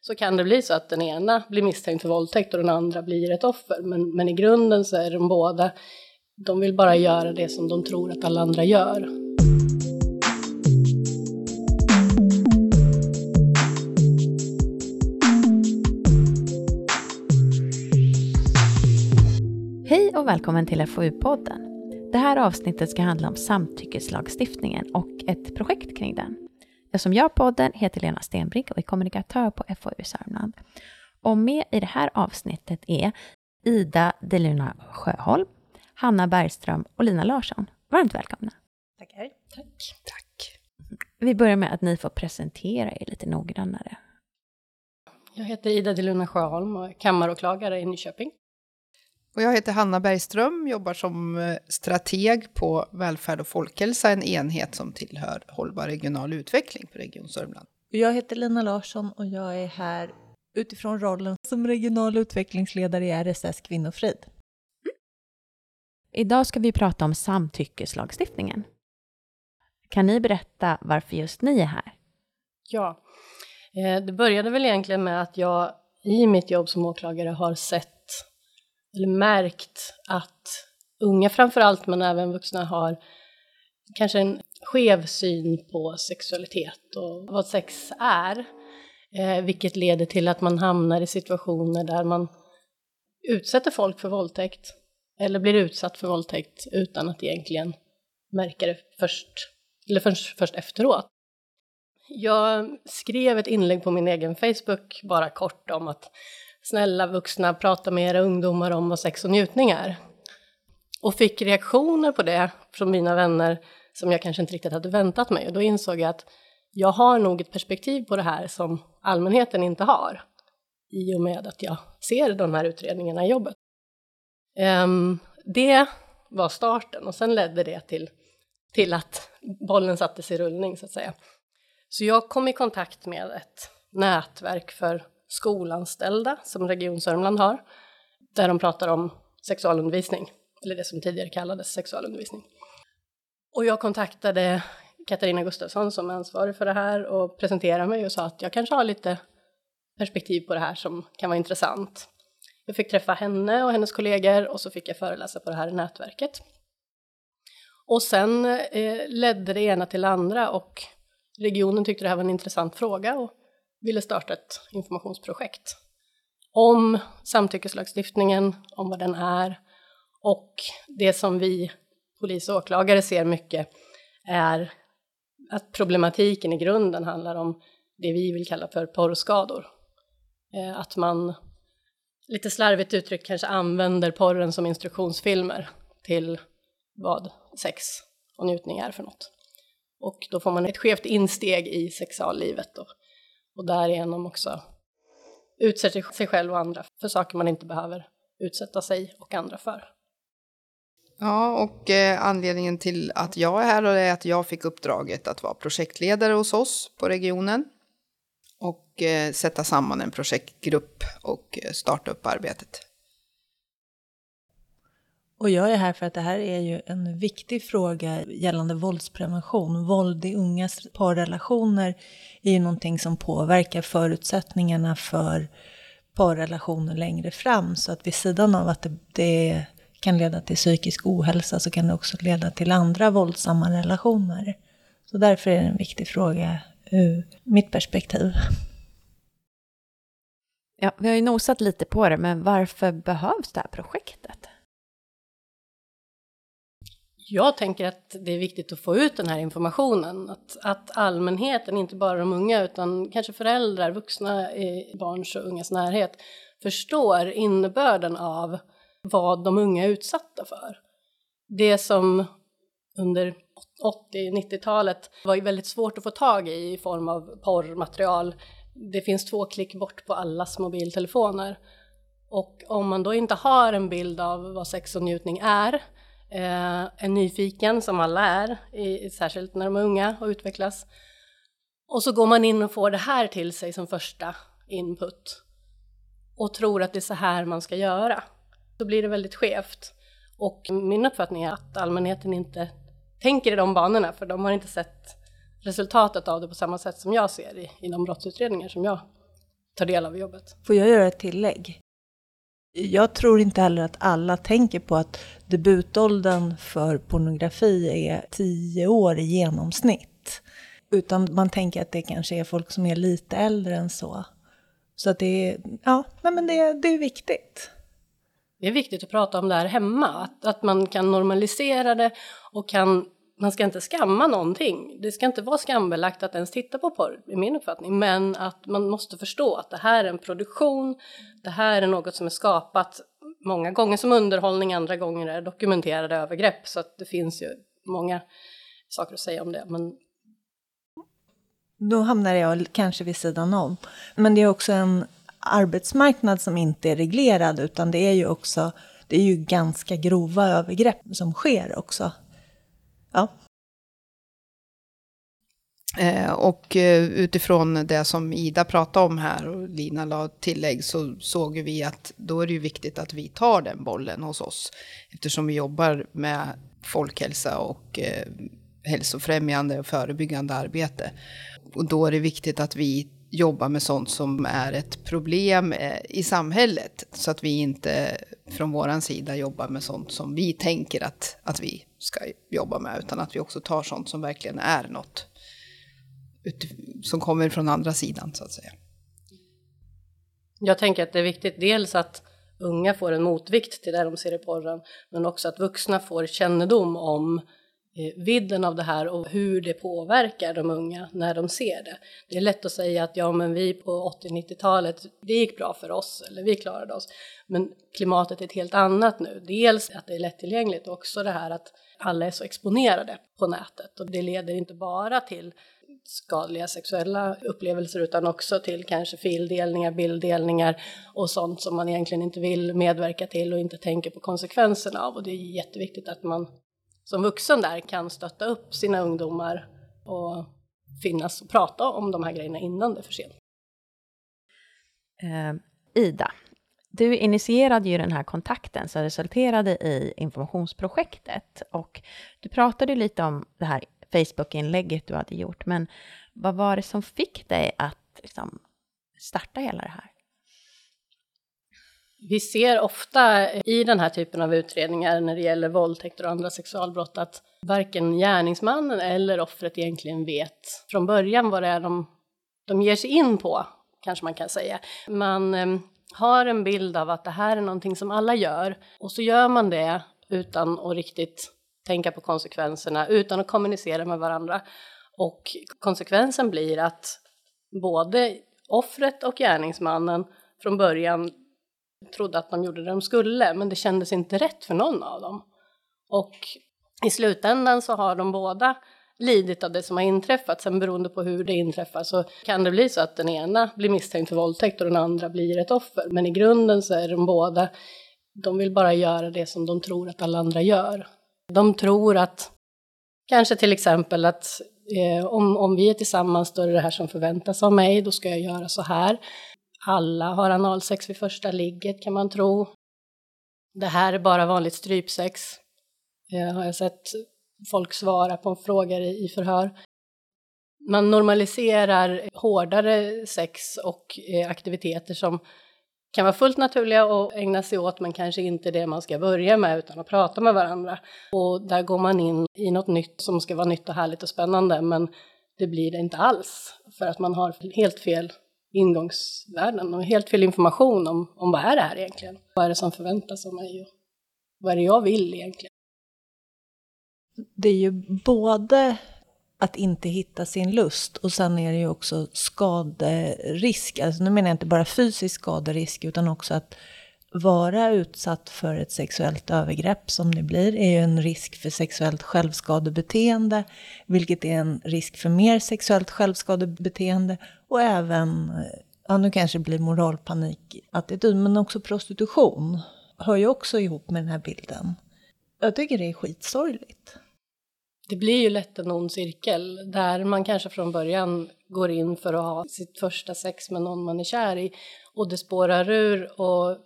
så kan det bli så att den ena blir misstänkt för våldtäkt och den andra blir ett offer. Men, men i grunden så är de båda, de vill bara göra det som de tror att alla andra gör. Hej och välkommen till FoU-podden. Det här avsnittet ska handla om samtyckeslagstiftningen och ett projekt kring den. Jag som gör podden heter Lena Stenbrink och är kommunikatör på FoU Sörmland. Och med i det här avsnittet är Ida Deluna Sjöholm, Hanna Bergström och Lina Larsson. Varmt välkomna. Tackar. Tack. Tack. Vi börjar med att ni får presentera er lite noggrannare. Jag heter Ida Deluna Sjöholm och är kammaråklagare i Nyköping. Och jag heter Hanna Bergström, jobbar som eh, strateg på Välfärd och folkhälsa, en enhet som tillhör Hållbar regional utveckling på Region Sörmland. Jag heter Lina Larsson och jag är här utifrån rollen som regional utvecklingsledare i RSS Kvinnofrid. Mm. Idag ska vi prata om samtyckeslagstiftningen. Kan ni berätta varför just ni är här? Ja, eh, det började väl egentligen med att jag i mitt jobb som åklagare har sett eller märkt att unga framför allt, men även vuxna har kanske en skev syn på sexualitet och vad sex är. Eh, vilket leder till att man hamnar i situationer där man utsätter folk för våldtäkt eller blir utsatt för våldtäkt utan att egentligen märka det först, eller först, först efteråt. Jag skrev ett inlägg på min egen Facebook bara kort om att snälla vuxna, prata med era ungdomar om vad sex och njutning är. Och fick reaktioner på det från mina vänner som jag kanske inte riktigt hade väntat mig. Och då insåg jag att jag har nog ett perspektiv på det här som allmänheten inte har. I och med att jag ser de här utredningarna i jobbet. Um, det var starten och sen ledde det till, till att bollen sattes i rullning så att säga. Så jag kom i kontakt med ett nätverk för skolanställda som Region Sörmland har, där de pratar om sexualundervisning, eller det som tidigare kallades sexualundervisning. Och jag kontaktade Katarina Gustafsson som är ansvarig för det här och presenterade mig och sa att jag kanske har lite perspektiv på det här som kan vara intressant. Jag fick träffa henne och hennes kollegor och så fick jag föreläsa på det här nätverket. Och sen eh, ledde det ena till det andra och regionen tyckte det här var en intressant fråga och ville starta ett informationsprojekt om samtyckeslagstiftningen, om vad den är och det som vi polis och åklagare ser mycket är att problematiken i grunden handlar om det vi vill kalla för porrskador. Eh, att man lite slarvigt uttryckt kanske använder porren som instruktionsfilmer till vad sex och njutning är för något. Och då får man ett skevt insteg i sexuallivet och och därigenom också utsätter sig själv och andra för saker man inte behöver utsätta sig och andra för. Ja, och eh, anledningen till att jag är här är att jag fick uppdraget att vara projektledare hos oss på regionen och eh, sätta samman en projektgrupp och eh, starta upp arbetet. Och jag är här för att det här är ju en viktig fråga gällande våldsprevention. Våld i ungas parrelationer är ju någonting som påverkar förutsättningarna för parrelationer längre fram. Så att vid sidan av att det, det kan leda till psykisk ohälsa så kan det också leda till andra våldsamma relationer. Så därför är det en viktig fråga ur mitt perspektiv. Ja, vi har ju nosat lite på det, men varför behövs det här projektet? Jag tänker att det är viktigt att få ut den här informationen. Att, att allmänheten, inte bara de unga utan kanske föräldrar, vuxna i barns och ungas närhet förstår innebörden av vad de unga är utsatta för. Det som under 80-90-talet var väldigt svårt att få tag i i form av porrmaterial. Det finns två klick bort på allas mobiltelefoner. Och om man då inte har en bild av vad sex och njutning är Eh, är nyfiken som alla är, i, särskilt när de är unga och utvecklas. Och så går man in och får det här till sig som första input och tror att det är så här man ska göra. Då blir det väldigt skevt. Och min uppfattning är att allmänheten inte tänker i de banorna för de har inte sett resultatet av det på samma sätt som jag ser i, i de brottsutredningar som jag tar del av jobbet. Får jag göra ett tillägg? Jag tror inte heller att alla tänker på att debutåldern för pornografi är tio år i genomsnitt. Utan man tänker att det kanske är folk som är lite äldre än så. Så att det är, ja, nej men det, det är viktigt. Det är viktigt att prata om det här hemma, att, att man kan normalisera det och kan man ska inte skamma någonting. Det ska inte vara skambelagt att ens titta på porr, i min uppfattning. Men att man måste förstå att det här är en produktion, det här är något som är skapat många gånger som underhållning, andra gånger är dokumenterade övergrepp. Så att det finns ju många saker att säga om det. Men... Då hamnar jag kanske vid sidan om. Men det är också en arbetsmarknad som inte är reglerad, utan det är ju också det är ju ganska grova övergrepp som sker också. Ja. Eh, och eh, utifrån det som Ida pratade om här och Lina la tillägg så såg vi att då är det ju viktigt att vi tar den bollen hos oss. Eftersom vi jobbar med folkhälsa och eh, hälsofrämjande och förebyggande arbete. Och då är det viktigt att vi jobba med sånt som är ett problem eh, i samhället. Så att vi inte från vår sida jobbar med sånt som vi tänker att, att vi ska jobba med, utan att vi också tar sånt som verkligen är något som kommer från andra sidan så att säga. Jag tänker att det är viktigt dels att unga får en motvikt till det de ser i porren, men också att vuxna får kännedom om eh, Eh, vidden av det här och hur det påverkar de unga när de ser det. Det är lätt att säga att ja, men vi på 80-90-talet, det gick bra för oss eller vi klarade oss. Men klimatet är ett helt annat nu. Dels att det är lättillgängligt och också det här att alla är så exponerade på nätet och det leder inte bara till skadliga sexuella upplevelser utan också till kanske fildelningar, bilddelningar och sånt som man egentligen inte vill medverka till och inte tänker på konsekvenserna av. Och det är jätteviktigt att man som vuxen där kan stötta upp sina ungdomar och finnas och prata om de här grejerna innan det är för sent. Eh, Ida, du initierade ju den här kontakten som resulterade i informationsprojektet och du pratade lite om det här Facebook-inlägget du hade gjort, men vad var det som fick dig att liksom, starta hela det här? Vi ser ofta i den här typen av utredningar när det gäller våldtäkter och andra sexualbrott att varken gärningsmannen eller offret egentligen vet från början vad det är de, de ger sig in på, kanske man kan säga. Man ehm, har en bild av att det här är någonting som alla gör och så gör man det utan att riktigt tänka på konsekvenserna, utan att kommunicera med varandra. Och konsekvensen blir att både offret och gärningsmannen från början trodde att de gjorde det de skulle, men det kändes inte rätt för någon av dem. Och i slutändan så har de båda lidit av det som har inträffat. Sen beroende på hur det inträffar så kan det bli så att den ena blir misstänkt för våldtäkt och den andra blir ett offer. Men i grunden så är de båda, de vill bara göra det som de tror att alla andra gör. De tror att, kanske till exempel att eh, om, om vi är tillsammans då är det det här som förväntas av mig, då ska jag göra så här. Alla har analsex vid första ligget kan man tro. Det här är bara vanligt strypsex, eh, har jag sett folk svara på frågor i förhör. Man normaliserar hårdare sex och eh, aktiviteter som kan vara fullt naturliga att ägna sig åt men kanske inte det man ska börja med utan att prata med varandra. Och där går man in i något nytt som ska vara nytt och härligt och spännande men det blir det inte alls för att man har helt fel ingångsvärden och helt fel information om, om vad är det här egentligen? Vad är det som förväntas av mig vad är det jag vill egentligen? Det är ju både att inte hitta sin lust. Och sen är det ju också skaderisk. Alltså nu menar jag inte bara fysisk skaderisk utan också att vara utsatt för ett sexuellt övergrepp som det blir är ju en risk för sexuellt självskadebeteende, vilket är en risk för mer sexuellt självskadebeteende och även, ja nu kanske det blir moralpanikattityd, men också prostitution hör ju också ihop med den här bilden. Jag tycker det är skitsorgligt det blir ju lätt en ond cirkel där man kanske från början går in för att ha sitt första sex med någon man är kär i och det spårar ur och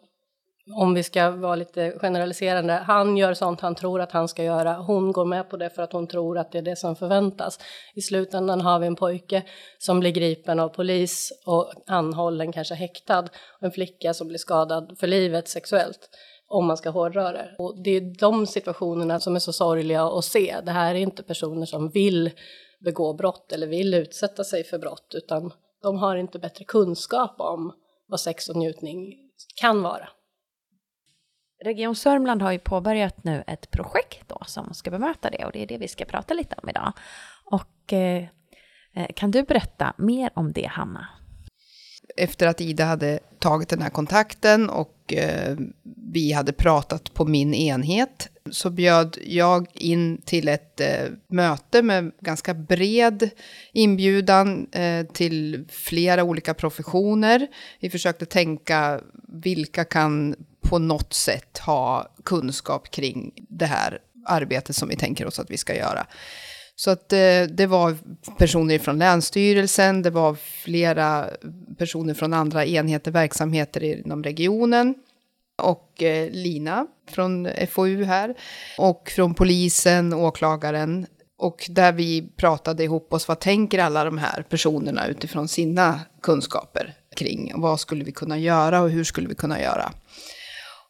om vi ska vara lite generaliserande, han gör sånt han tror att han ska göra, hon går med på det för att hon tror att det är det som förväntas. I slutändan har vi en pojke som blir gripen av polis och anhållen, kanske häktad, och en flicka som blir skadad för livet sexuellt, om man ska hårdra det. Och det är de situationerna som är så sorgliga att se. Det här är inte personer som vill begå brott eller vill utsätta sig för brott, utan de har inte bättre kunskap om vad sex och njutning kan vara. Region Sörmland har ju påbörjat nu ett projekt då som ska bemöta det och det är det vi ska prata lite om idag. Och eh, eh kan du berätta mer om det, Hanna? Efter att Ida hade tagit den här kontakten och eh, vi hade pratat på min enhet så bjöd jag in till ett eh, möte med ganska bred inbjudan eh, till flera olika professioner. Vi försökte tänka vilka kan på något sätt ha kunskap kring det här arbetet som vi tänker oss att vi ska göra. Så att eh, det var personer från Länsstyrelsen, det var flera personer från andra enheter, verksamheter inom regionen och eh, Lina från FoU här och från polisen, åklagaren och där vi pratade ihop oss, vad tänker alla de här personerna utifrån sina kunskaper kring vad skulle vi kunna göra och hur skulle vi kunna göra.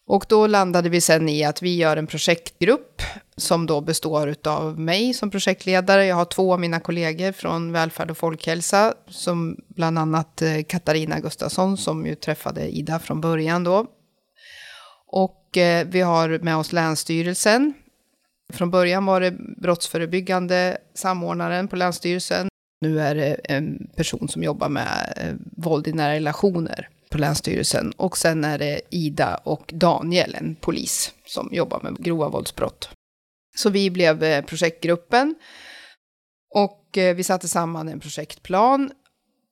Och då landade vi sen i att vi gör en projektgrupp som då består av mig som projektledare. Jag har två av mina kollegor från välfärd och folkhälsa, som bland annat eh, Katarina Gustafsson som ju träffade Ida från början då. Och eh, vi har med oss Länsstyrelsen. Från början var det brottsförebyggande samordnaren på Länsstyrelsen. Nu är det eh, en person som jobbar med eh, våld i nära relationer på Länsstyrelsen. Och sen är det Ida och Daniel, en polis, som jobbar med grova våldsbrott. Så vi blev eh, projektgruppen. Och eh, vi satte samman en projektplan.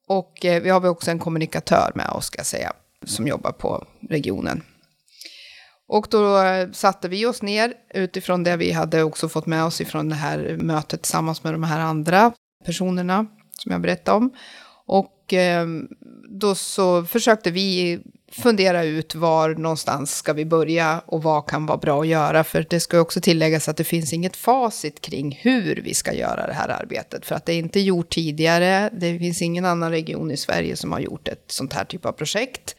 Och eh, vi har också en kommunikatör med oss, ska jag säga, som jobbar på regionen. Och då eh, satte vi oss ner utifrån det vi hade också fått med oss ifrån det här mötet tillsammans med de här andra personerna som jag berättade om. Och eh, då så försökte vi fundera ut var någonstans ska vi börja och vad kan vara bra att göra. För det ska också tilläggas att det finns inget facit kring hur vi ska göra det här arbetet. För att det är inte gjort tidigare. Det finns ingen annan region i Sverige som har gjort ett sånt här typ av projekt.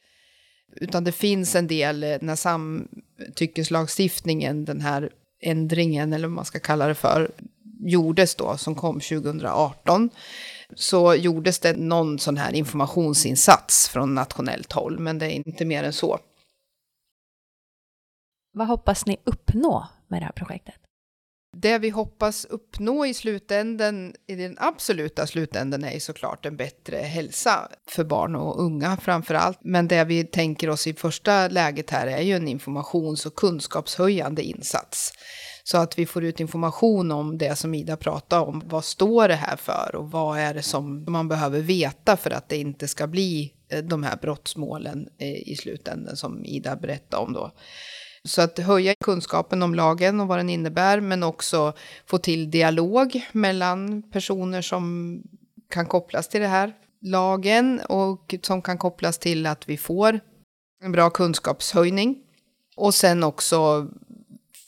Utan det finns en del eh, när samtyckeslagstiftningen, den här ändringen eller vad man ska kalla det för, gjordes då, som kom 2018 så gjordes det någon sån här informationsinsats från nationellt håll, men det är inte mer än så. Vad hoppas ni uppnå med det här projektet? Det vi hoppas uppnå i slutänden, i den absoluta slutänden, är såklart en bättre hälsa för barn och unga framför allt. Men det vi tänker oss i första läget här är ju en informations och kunskapshöjande insats. Så att vi får ut information om det som Ida pratade om. Vad står det här för och vad är det som man behöver veta för att det inte ska bli eh, de här brottsmålen eh, i slutänden som Ida berättade om då. Så att höja kunskapen om lagen och vad den innebär, men också få till dialog mellan personer som kan kopplas till det här lagen och som kan kopplas till att vi får en bra kunskapshöjning. Och sen också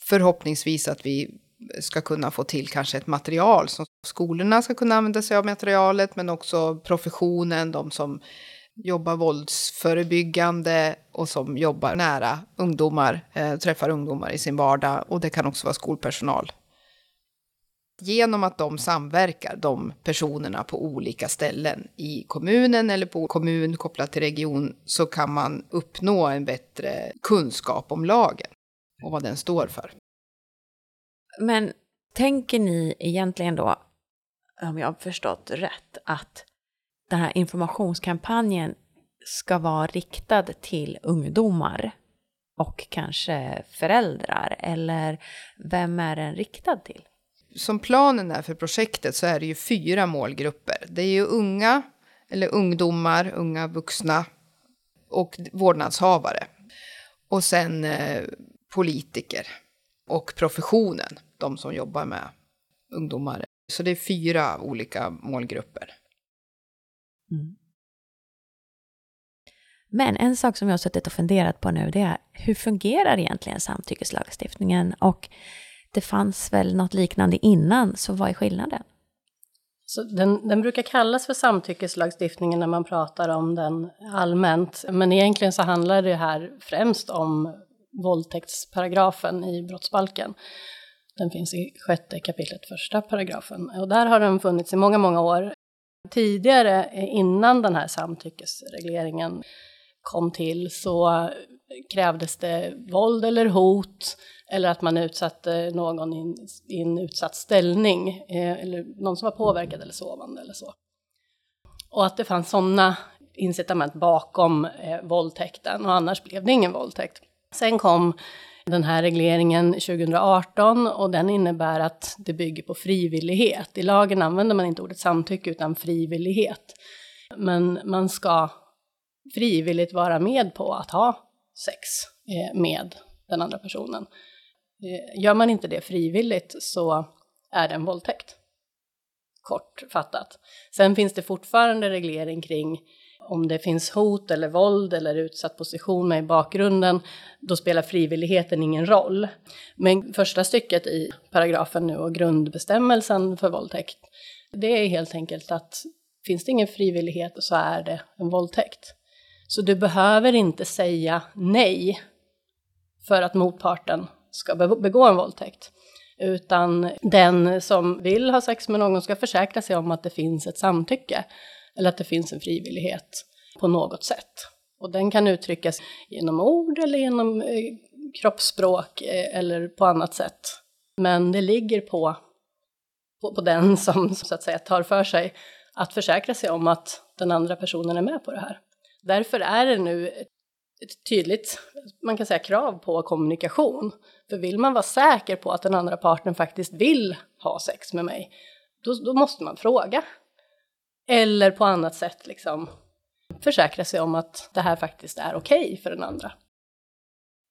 förhoppningsvis att vi ska kunna få till kanske ett material som skolorna ska kunna använda sig av materialet, men också professionen, de som jobbar våldsförebyggande och som jobbar nära ungdomar, eh, träffar ungdomar i sin vardag och det kan också vara skolpersonal. Genom att de samverkar, de personerna på olika ställen i kommunen eller på kommun kopplat till region, så kan man uppnå en bättre kunskap om lagen och vad den står för. Men tänker ni egentligen då, om jag har förstått rätt, att den här informationskampanjen ska vara riktad till ungdomar och kanske föräldrar? Eller vem är den riktad till? Som planen är för projektet så är det ju fyra målgrupper. Det är ju unga, eller ungdomar, unga vuxna och vårdnadshavare. Och sen eh, politiker och professionen, de som jobbar med ungdomar. Så det är fyra olika målgrupper. Mm. Men en sak som jag har suttit och funderat på nu det är hur fungerar egentligen samtyckeslagstiftningen? Och det fanns väl något liknande innan, så vad är skillnaden? Så den, den, brukar kallas för samtyckeslagstiftningen när man pratar om den allmänt, men egentligen så handlar det här främst om våldtäktsparagrafen i brottsbalken. Den finns i sjätte kapitlet, första paragrafen, och där har den funnits i många, många år. Tidigare, eh, innan den här samtyckesregleringen kom till, så krävdes det våld eller hot eller att man utsatte någon i en, utsatt ställning, eh, eller någon som var påverkad eller sovande eller så. Och att det fanns sådana incitament bakom eh, våldtäkten och annars blev det ingen våldtäkt. Sen kom den här regleringen 2018 och den innebär att det bygger på frivillighet. I lagen använder man inte ordet samtycke utan frivillighet. Men man ska frivilligt vara med på att ha sex eh, med den andra personen. Eh, gör man inte det frivilligt så är det en våldtäkt. Kortfattat. Sen finns det fortfarande reglering kring om det finns hot eller våld eller utsatt position med i bakgrunden, då spelar frivilligheten ingen roll. Men första stycket i paragrafen nu och grundbestämmelsen för våldtäkt, det är helt enkelt att finns det ingen frivillighet så är det en våldtäkt. Så du behöver inte säga nej för att motparten ska begå en våldtäkt. Utan den som vill ha sex med någon ska försäkra sig om att det finns ett samtycke eller att det finns en frivillighet på något sätt. Och den kan uttryckas genom ord eller genom eh, kroppsspråk eh, eller på annat sätt. Men det ligger på, på, på den som så att säga tar för sig att försäkra sig om att den andra personen är med på det här. Därför är det nu ett tydligt, man kan säga krav på kommunikation. För vill man vara säker på att den andra parten faktiskt vill ha sex med mig, då, då måste man fråga. Eller på annat sätt liksom försäkra sig om att det här faktiskt är okej okay för den andra.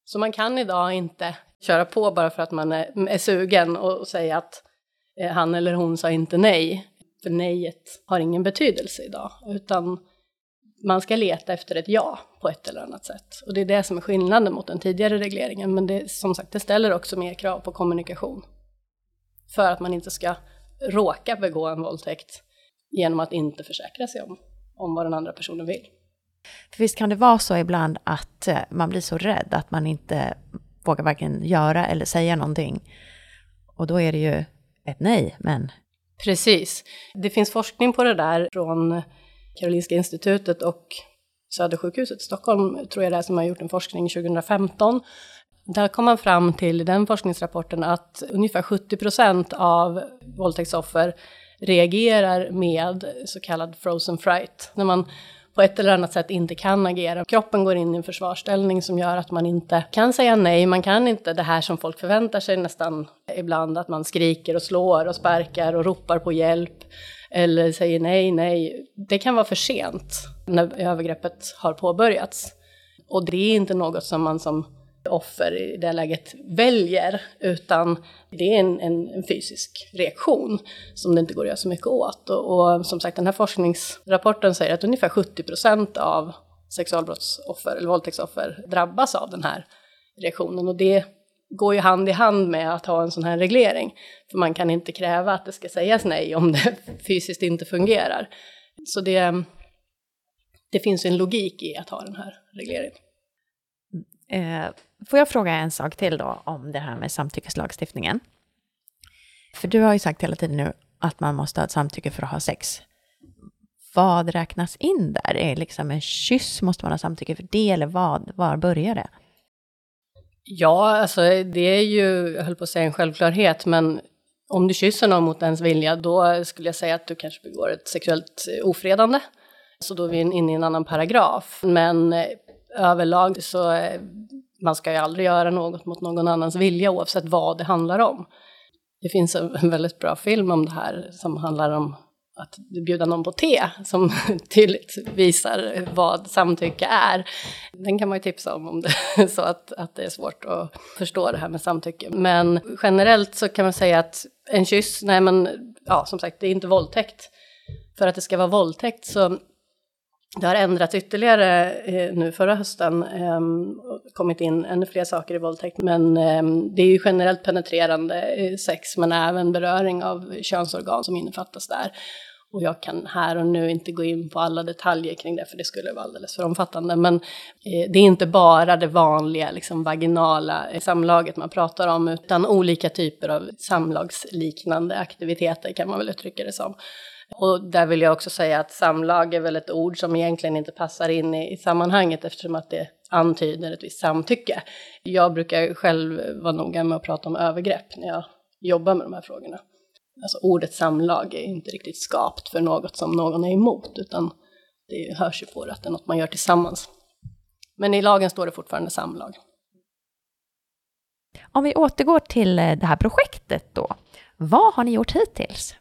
Så man kan idag inte köra på bara för att man är, är sugen och, säga att eh, han eller hon sa inte nej. För nejet har ingen betydelse idag, utan man ska leta efter ett ja på ett eller annat sätt. Och det är det som är skillnaden mot den tidigare regleringen. Men det, som sagt, det ställer också mer krav på kommunikation. För att man inte ska råka begå en våldtäkt genom att inte försäkra sig om, om vad den andra personen vill. För visst kan det vara så ibland att eh, man blir så rädd att man inte vågar varken göra eller säga någonting. Och då är det ju ett nej, men... Precis. Det finns forskning på det där från Karolinska institutet och Södersjukhuset i Stockholm, tror jag det är, som har gjort en forskning 2015. Där kom man fram till i den forskningsrapporten att ungefär 70 procent av våldtäktsoffer reagerar med så kallad frozen fright. När man på ett eller annat sätt inte kan agera. Kroppen går in i en försvarsställning som gör att man inte kan säga nej, man kan inte det här som folk förväntar sig nästan ibland, att man skriker och slår och sparkar och ropar på hjälp eller säger nej, nej. Det kan vara för sent när övergreppet har påbörjats. Och det är inte något som man som offer i det läget väljer, utan det är en, en, en, fysisk reaktion som det inte går att göra så mycket åt. Och, och som sagt, den här forskningsrapporten säger att ungefär 70 procent av sexualbrottsoffer eller våldtäktsoffer drabbas av den här reaktionen. Och det går ju hand i hand med att ha en sån här reglering. För man kan inte kräva att det ska sägas nej om det fysiskt inte fungerar. Så det, det finns en logik i att ha den här regleringen. Eh, får jag fråga en sak till då om det här med samtyckeslagstiftningen? För du har ju sagt hela tiden nu att man måste ha ett samtycke för att ha sex. Vad räknas in där? Är det liksom en kyss, måste man ha samtycke för det, eller vad? Var börjar det? Ja, alltså det är ju, jag höll på att säga en självklarhet, men om du kysser någon mot ens vilja, då skulle jag säga att du kanske begår ett sexuellt ofredande. Så då är vi inne i en annan paragraf. Men eh, överlag så, eh, man ska ju aldrig göra något mot någon annans vilja oavsett vad det handlar om. Det finns en väldigt bra film om det här som handlar om att bjuda någon på te som tydligt visar vad samtycke är. Den kan man ju tipsa om om det är så att, att det är svårt att förstå det här med samtycke. Men generellt så kan man säga att en kyss, nej men ja som sagt det är inte våldtäkt. För att det ska vara våldtäkt så det har ändrats ytterligare eh, nu förra hösten, ehm, kommit in ännu fler saker i våldtäkt, men ehm, det är ju generellt penetrerande eh, sex, men även beröring av könsorgan som innefattas där. Och jag kan här och nu inte gå in på alla detaljer kring det, för det skulle vara alldeles för omfattande. Men eh, det är inte bara det vanliga liksom, vaginala samlaget man pratar om, utan olika typer av samlagsliknande aktiviteter kan man väl uttrycka det som. Och där vill jag också säga att samlag är väl ett ord som egentligen inte passar in i, i sammanhanget eftersom att det antyder ett visst samtycke. Jag brukar själv vara noga med att prata om övergrepp när jag jobbar med de här frågorna. Alltså ordet samlag är inte riktigt skapt för något som någon är emot, utan det hörs ju på det att det är något man gör tillsammans. Men i lagen står det fortfarande samlag. Om vi återgår till eh, det här projektet då. Vad har ni gjort hittills?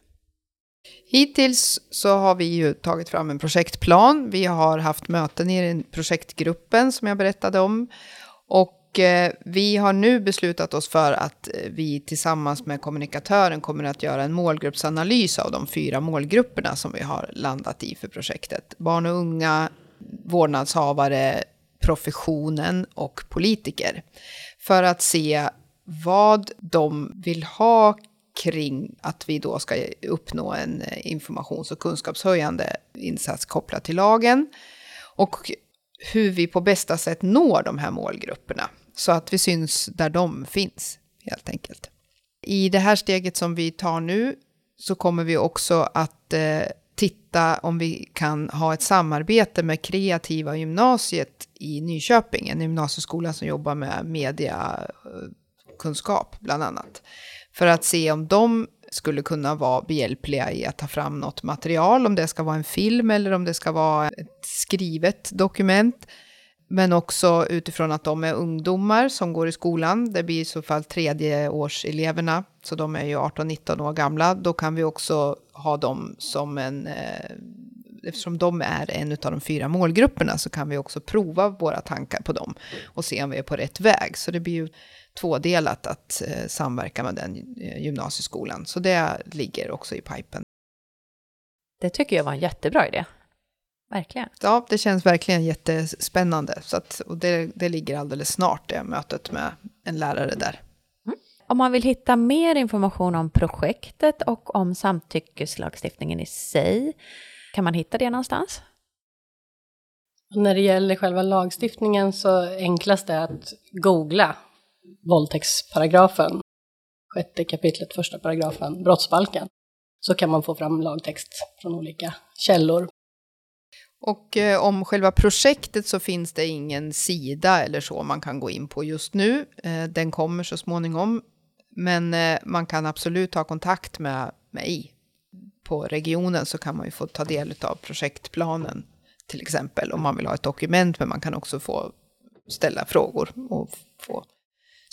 Hittills så har vi ju tagit fram en projektplan. Vi har haft möten i den projektgruppen som jag berättade om. Och eh, vi har nu beslutat oss för att eh, vi tillsammans med kommunikatören kommer att göra en målgruppsanalys av de fyra målgrupperna som vi har landat i för projektet. Barn och unga, vårdnadshavare, professionen och politiker. För att se vad de vill ha kring att vi då ska uppnå en eh, informations och kunskapshöjande insats kopplat till lagen. Och hur vi på bästa sätt når de här målgrupperna. Så att vi syns där de finns, helt enkelt. I det här steget som vi tar nu så kommer vi också att eh, titta om vi kan ha ett samarbete med Kreativa gymnasiet i Nyköping, en gymnasieskola som jobbar med mediakunskap eh, bland annat för att se om de skulle kunna vara behjälpliga i att ta fram något material, om det ska vara en film eller om det ska vara ett skrivet dokument. Men också utifrån att de är ungdomar som går i skolan, det blir i så fall tredjeårseleverna, så de är ju 18-19 år gamla, då kan vi också ha dem som en eh, eftersom de är en av de fyra målgrupperna så kan vi också prova våra tankar på dem och se om vi är på rätt väg. Så det blir ju tvådelat att eh, samverka med den eh, gymnasieskolan. Så det ligger också i pipen. Det tycker jag var en jättebra idé. Verkligen. Ja, det känns verkligen jättespännande. Så att, och det, det ligger alldeles snart, det mötet med en lärare där. Mm. Om man vill hitta mer information om projektet och om samtyckeslagstiftningen i sig, kan man hitta det någonstans? När det gäller själva lagstiftningen så enklast är att googla våldtäktsparagrafen, sjätte kapitlet, första paragrafen, brottsbalken, så kan man få fram lagtext från olika källor. Och eh, om själva projektet så finns det ingen sida eller så man kan gå in på just nu. Eh, den kommer så småningom. Men eh, man kan absolut ta kontakt med mig. På regionen så kan man ju få ta del av projektplanen till exempel om man vill ha ett dokument. Men man kan också få ställa frågor och få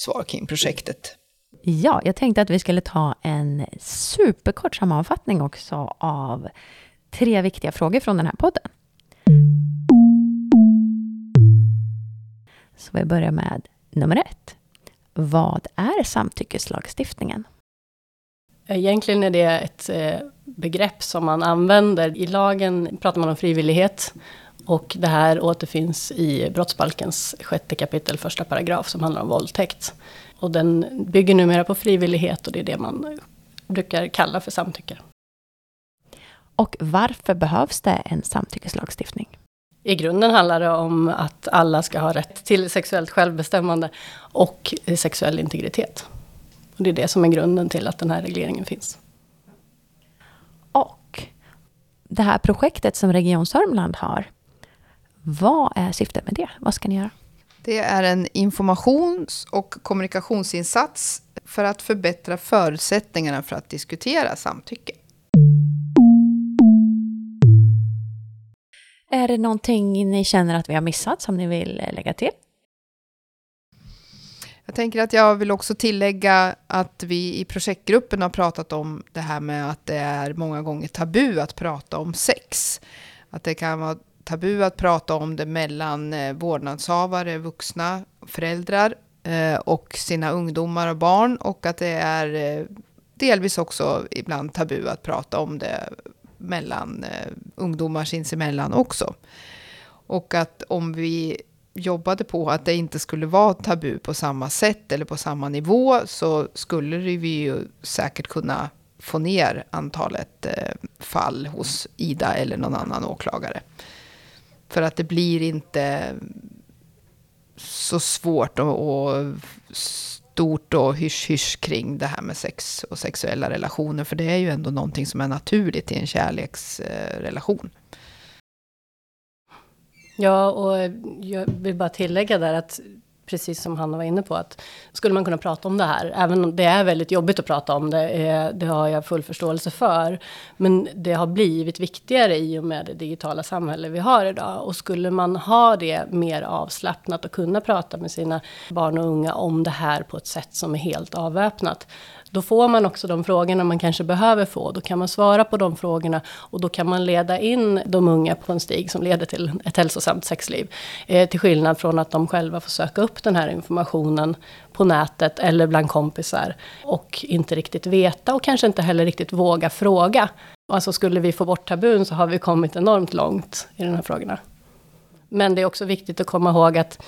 svar kring projektet. Ja, jag tänkte att vi skulle ta en superkort sammanfattning också av tre viktiga frågor från den här podden. Så vi börjar med nummer ett. Vad är samtyckeslagstiftningen? Egentligen är det ett eh, begrepp som man använder. I lagen pratar man om frivillighet och det här återfinns i brottsbalkens sjätte kapitel, första paragraf, som handlar om våldtäkt. Och den bygger numera på frivillighet och det är det man brukar kalla för samtycke. Och varför behövs det en samtyckeslagstiftning? I grunden handlar det om att alla ska ha rätt till sexuellt självbestämmande och sexuell integritet. Och det är det som är grunden till att den här regleringen finns. Och det här projektet som Region Sörmland har, vad är syftet med det? Vad ska ni göra? Det är en informations och kommunikationsinsats för att förbättra förutsättningarna för att diskutera samtycke. Är det någonting ni känner att vi har missat som ni vill lägga till? Jag tänker att jag vill också tillägga att vi i projektgruppen har pratat om det här med att det är många gånger tabu att prata om sex. Att det kan vara tabu att prata om det mellan eh, vårdnadshavare, vuxna, föräldrar eh, och sina ungdomar och barn och att det är eh, delvis också ibland tabu att prata om det mellan ungdomar sinsemellan också. Och att om vi jobbade på att det inte skulle vara tabu på samma sätt eller på samma nivå så skulle vi ju säkert kunna få ner antalet fall hos Ida eller någon annan åklagare. För att det blir inte så svårt och, och stort och hysch-hysch kring det här med sex och sexuella relationer. För det är ju ändå någonting som är naturligt i en kärleksrelation. Ja, och jag vill bara tillägga där att precis som Hanna var inne på, att skulle man kunna prata om det här, även om det är väldigt jobbigt att prata om det, eh, det har jag full förståelse för, men det har blivit viktigare i och med det digitala samhälle vi har idag. Och skulle man ha det mer avslappnat och kunna prata med sina barn och unga om det här på ett sätt som är helt avväpnat, då får man också de frågorna man kanske behöver få. Då kan man svara på de frågorna och då kan man leda in de unga på en stig som leder till ett hälsosamt sexliv. Eh, till skillnad från att de själva får söka upp den här informationen på nätet eller bland kompisar och inte riktigt veta och kanske inte heller riktigt våga fråga. Alltså skulle vi få bort tabun så har vi kommit enormt långt i de här frågorna. Men det är också viktigt att komma ihåg att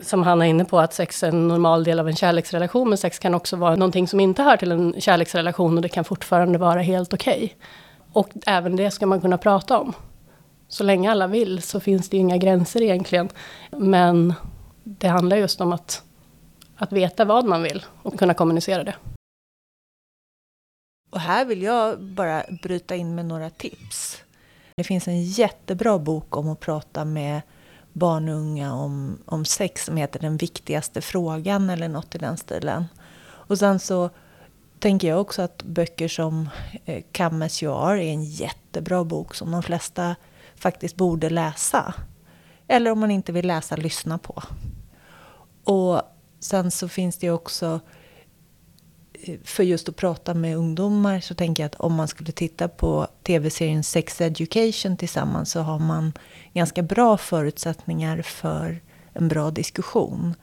som han är inne på, att sex är en normal del av en kärleksrelation, men sex kan också vara någonting som inte hör till en kärleksrelation och det kan fortfarande vara helt okej. Okay. Och även det ska man kunna prata om. Så länge alla vill så finns det inga gränser egentligen. Men det handlar just om att, att veta vad man vill och kunna kommunicera det. Och här vill jag bara bryta in med några tips. Det finns en jättebra bok om att prata med barn och unga om, om sex som heter Den viktigaste frågan eller något i den stilen. Och sen så tänker jag också att böcker som eh, Come as you are är en jättebra bok som de flesta faktiskt borde läsa. Eller om man inte vill läsa, lyssna på. Och sen så finns det också eh, för just att prata med ungdomar så tänker jag att om man skulle titta på tv-serien Sex Education tillsammans så har man ganska bra förutsättningar för en bra diskussion.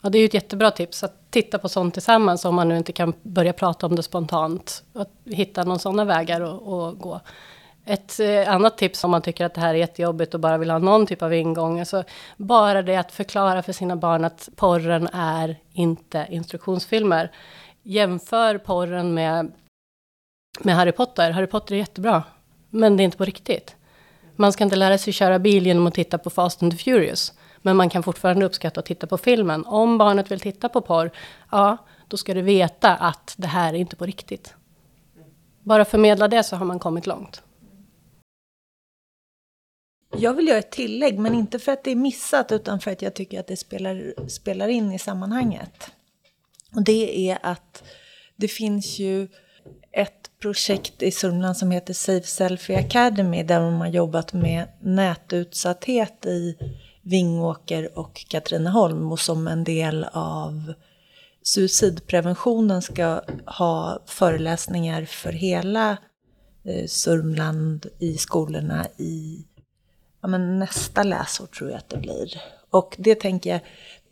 Ja, det är ju ett jättebra tips att titta på sånt tillsammans om man nu inte kan börja prata om det spontant. Att hitta någon sådana vägar att gå. Ett eh, annat tips om man tycker att det här är jättejobbigt och bara vill ha någon typ av ingång. Alltså bara det att förklara för sina barn att porren är inte instruktionsfilmer jämför porren med, med Harry Potter. Harry Potter är jättebra, men det är inte på riktigt. Man ska inte lära sig köra bil genom att titta på Fast and the Furious. Men man kan fortfarande uppskatta att titta på filmen. Om barnet vill titta på porr, ja, då ska du veta att det här är inte på riktigt. Bara förmedla det så har man kommit långt. Jag vill göra ett tillägg, men inte för att det är missat, utan för att jag tycker att det spelar, spelar in i sammanhanget. Och det är att det finns ju ett projekt i Sörmland som heter Safe Selfie Academy där man har jobbat med nätutsatthet i Vingåker och Katrineholm och som en del av suicidpreventionen ska ha föreläsningar för hela eh, Sörmland i skolorna i ja, men nästa läsår tror jag att det blir. Och det tänker jag,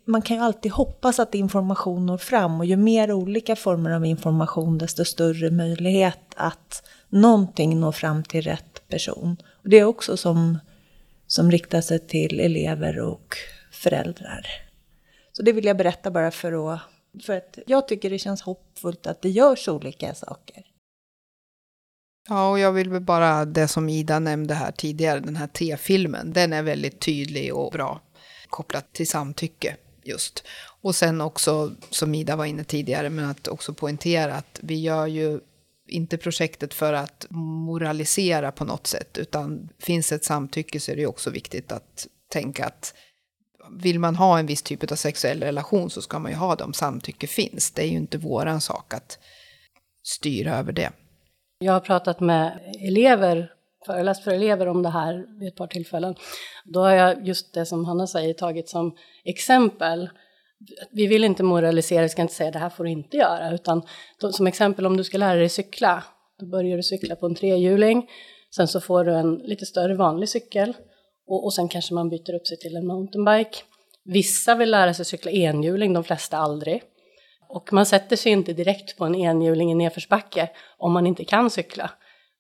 man kan ju alltid hoppas att information når fram och ju mer olika former av information desto större möjlighet att någonting når fram till rätt person. Och det är också som, som riktar sig till elever och föräldrar. Så det vill jag berätta bara för att, för att jag tycker det känns hoppfullt att det görs olika saker. Ja, och jag vill väl bara det som Ida nämnde här tidigare, den här T-filmen, den är väldigt tydlig och bra kopplat till samtycke just. Och sen också, som Ida var inne tidigare, men att också poängtera att vi gör ju inte projektet för att moralisera på något sätt, utan finns ett samtycke så är det också viktigt att tänka att vill man ha en viss typ av sexuell relation så ska man ju ha det om samtycke finns. Det är ju inte våran sak att styra över det. Jag har pratat med elever, föreläst för elever om det här vid ett par tillfällen. Då har jag just det som Hanna säger tagit som exempel. Vi vill inte moralisera, vi ska inte säga det här får du inte göra, utan som exempel om du ska lära dig cykla, då börjar du cykla på en trehjuling, sen så får du en lite större vanlig cykel och, och sen kanske man byter upp sig till en mountainbike. Vissa vill lära sig cykla enhjuling, de flesta aldrig. Och man sätter sig inte direkt på en enhjuling i nedförsbacke om man inte kan cykla.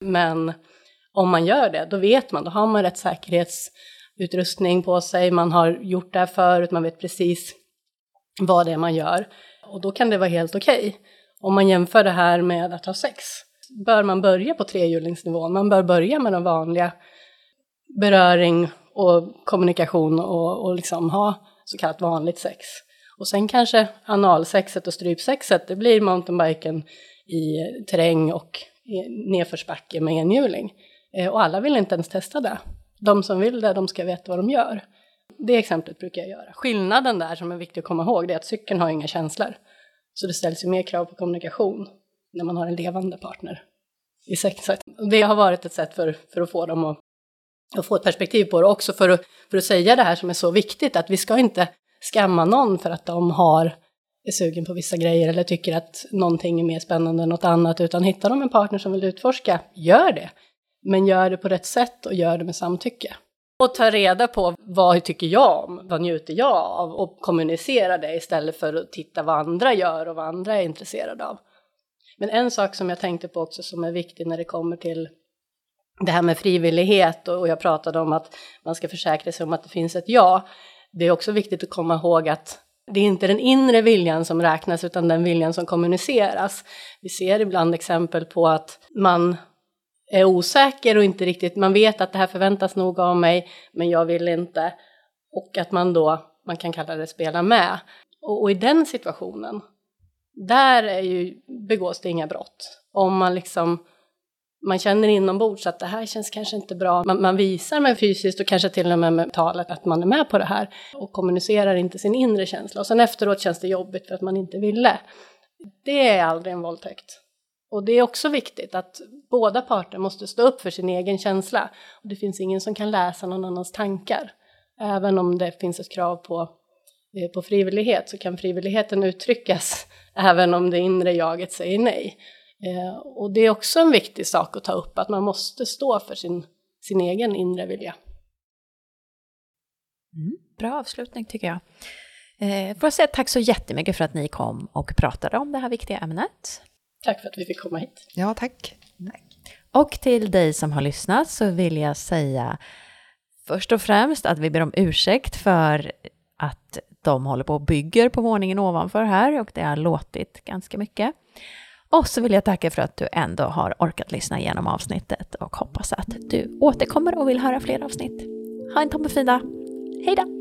Men om man gör det, då vet man, då har man rätt säkerhetsutrustning på sig, man har gjort det här förut, man vet precis vad det är man gör. Och då kan det vara helt okej. Okay. Om man jämför det här med att ha sex, bör man börja på trehjulingsnivån. Man bör börja med den vanliga beröring och kommunikation och, och liksom ha så kallat vanligt sex. Och sen kanske analsexet och strypsexet, det blir mountainbiken i terräng och nedförsbacke med enhjuling. Eh, och alla vill inte ens testa det. De som vill det, de ska veta vad de gör. Det exemplet brukar jag göra. Skillnaden där som är viktig att komma ihåg, det är att cykeln har inga känslor. Så det ställs ju mer krav på kommunikation när man har en levande partner i sexet. Det har varit ett sätt för, för att få dem att, att få ett perspektiv på det, också för att, för att säga det här som är så viktigt, att vi ska inte skamma någon för att de har är sugen på vissa grejer eller tycker att någonting är mer spännande än något annat, utan hittar de en partner som vill utforska, gör det. Men gör det på rätt sätt och gör det med samtycke. Och ta reda på vad tycker jag om, vad njuter jag av och kommunicera det istället för att titta vad andra gör och vad andra är intresserade av. Men en sak som jag tänkte på också som är viktig när det kommer till det här med frivillighet och jag pratade om att man ska försäkra sig om att det finns ett ja. Det är också viktigt att komma ihåg att det är inte den inre viljan som räknas utan den viljan som kommuniceras. Vi ser ibland exempel på att man är osäker och inte riktigt, man vet att det här förväntas nog av mig men jag vill inte. Och att man då, man kan kalla det spela med. Och, och i den situationen, där är ju, begås det inga brott. Om man liksom man känner inombords att det här känns kanske inte bra. Man, man, visar med fysiskt och kanske till och med med talet att man är med på det här och kommunicerar inte sin inre känsla. Och sen efteråt känns det jobbigt för att man inte ville. Det är aldrig en våldtäkt. Och det är också viktigt att båda parter måste stå upp för sin egen känsla. Och det finns ingen som kan läsa någon annans tankar. Även om det finns ett krav på, eh, på frivillighet så kan frivilligheten uttryckas även om det inre jaget säger nej. Eh, och det är också en viktig sak att ta upp, att man måste stå för sin, sin egen inre vilja. Mm, bra avslutning tycker jag. Eh, får jag säga tack så jättemycket för att ni kom och pratade om det här viktiga ämnet. Tack för att vi fick komma hit. Ja, tack. tack. Och till dig som har lyssnat så vill jag säga först och främst att vi ber om ursäkt för att de håller på och bygger på våningen ovanför här och det har låtit ganska mycket. Och så vill jag tacka för att du ändå har orkat lyssna igenom avsnittet och hoppas att du återkommer och vill höra fler avsnitt. Ha en toppenfin dag. Hej då!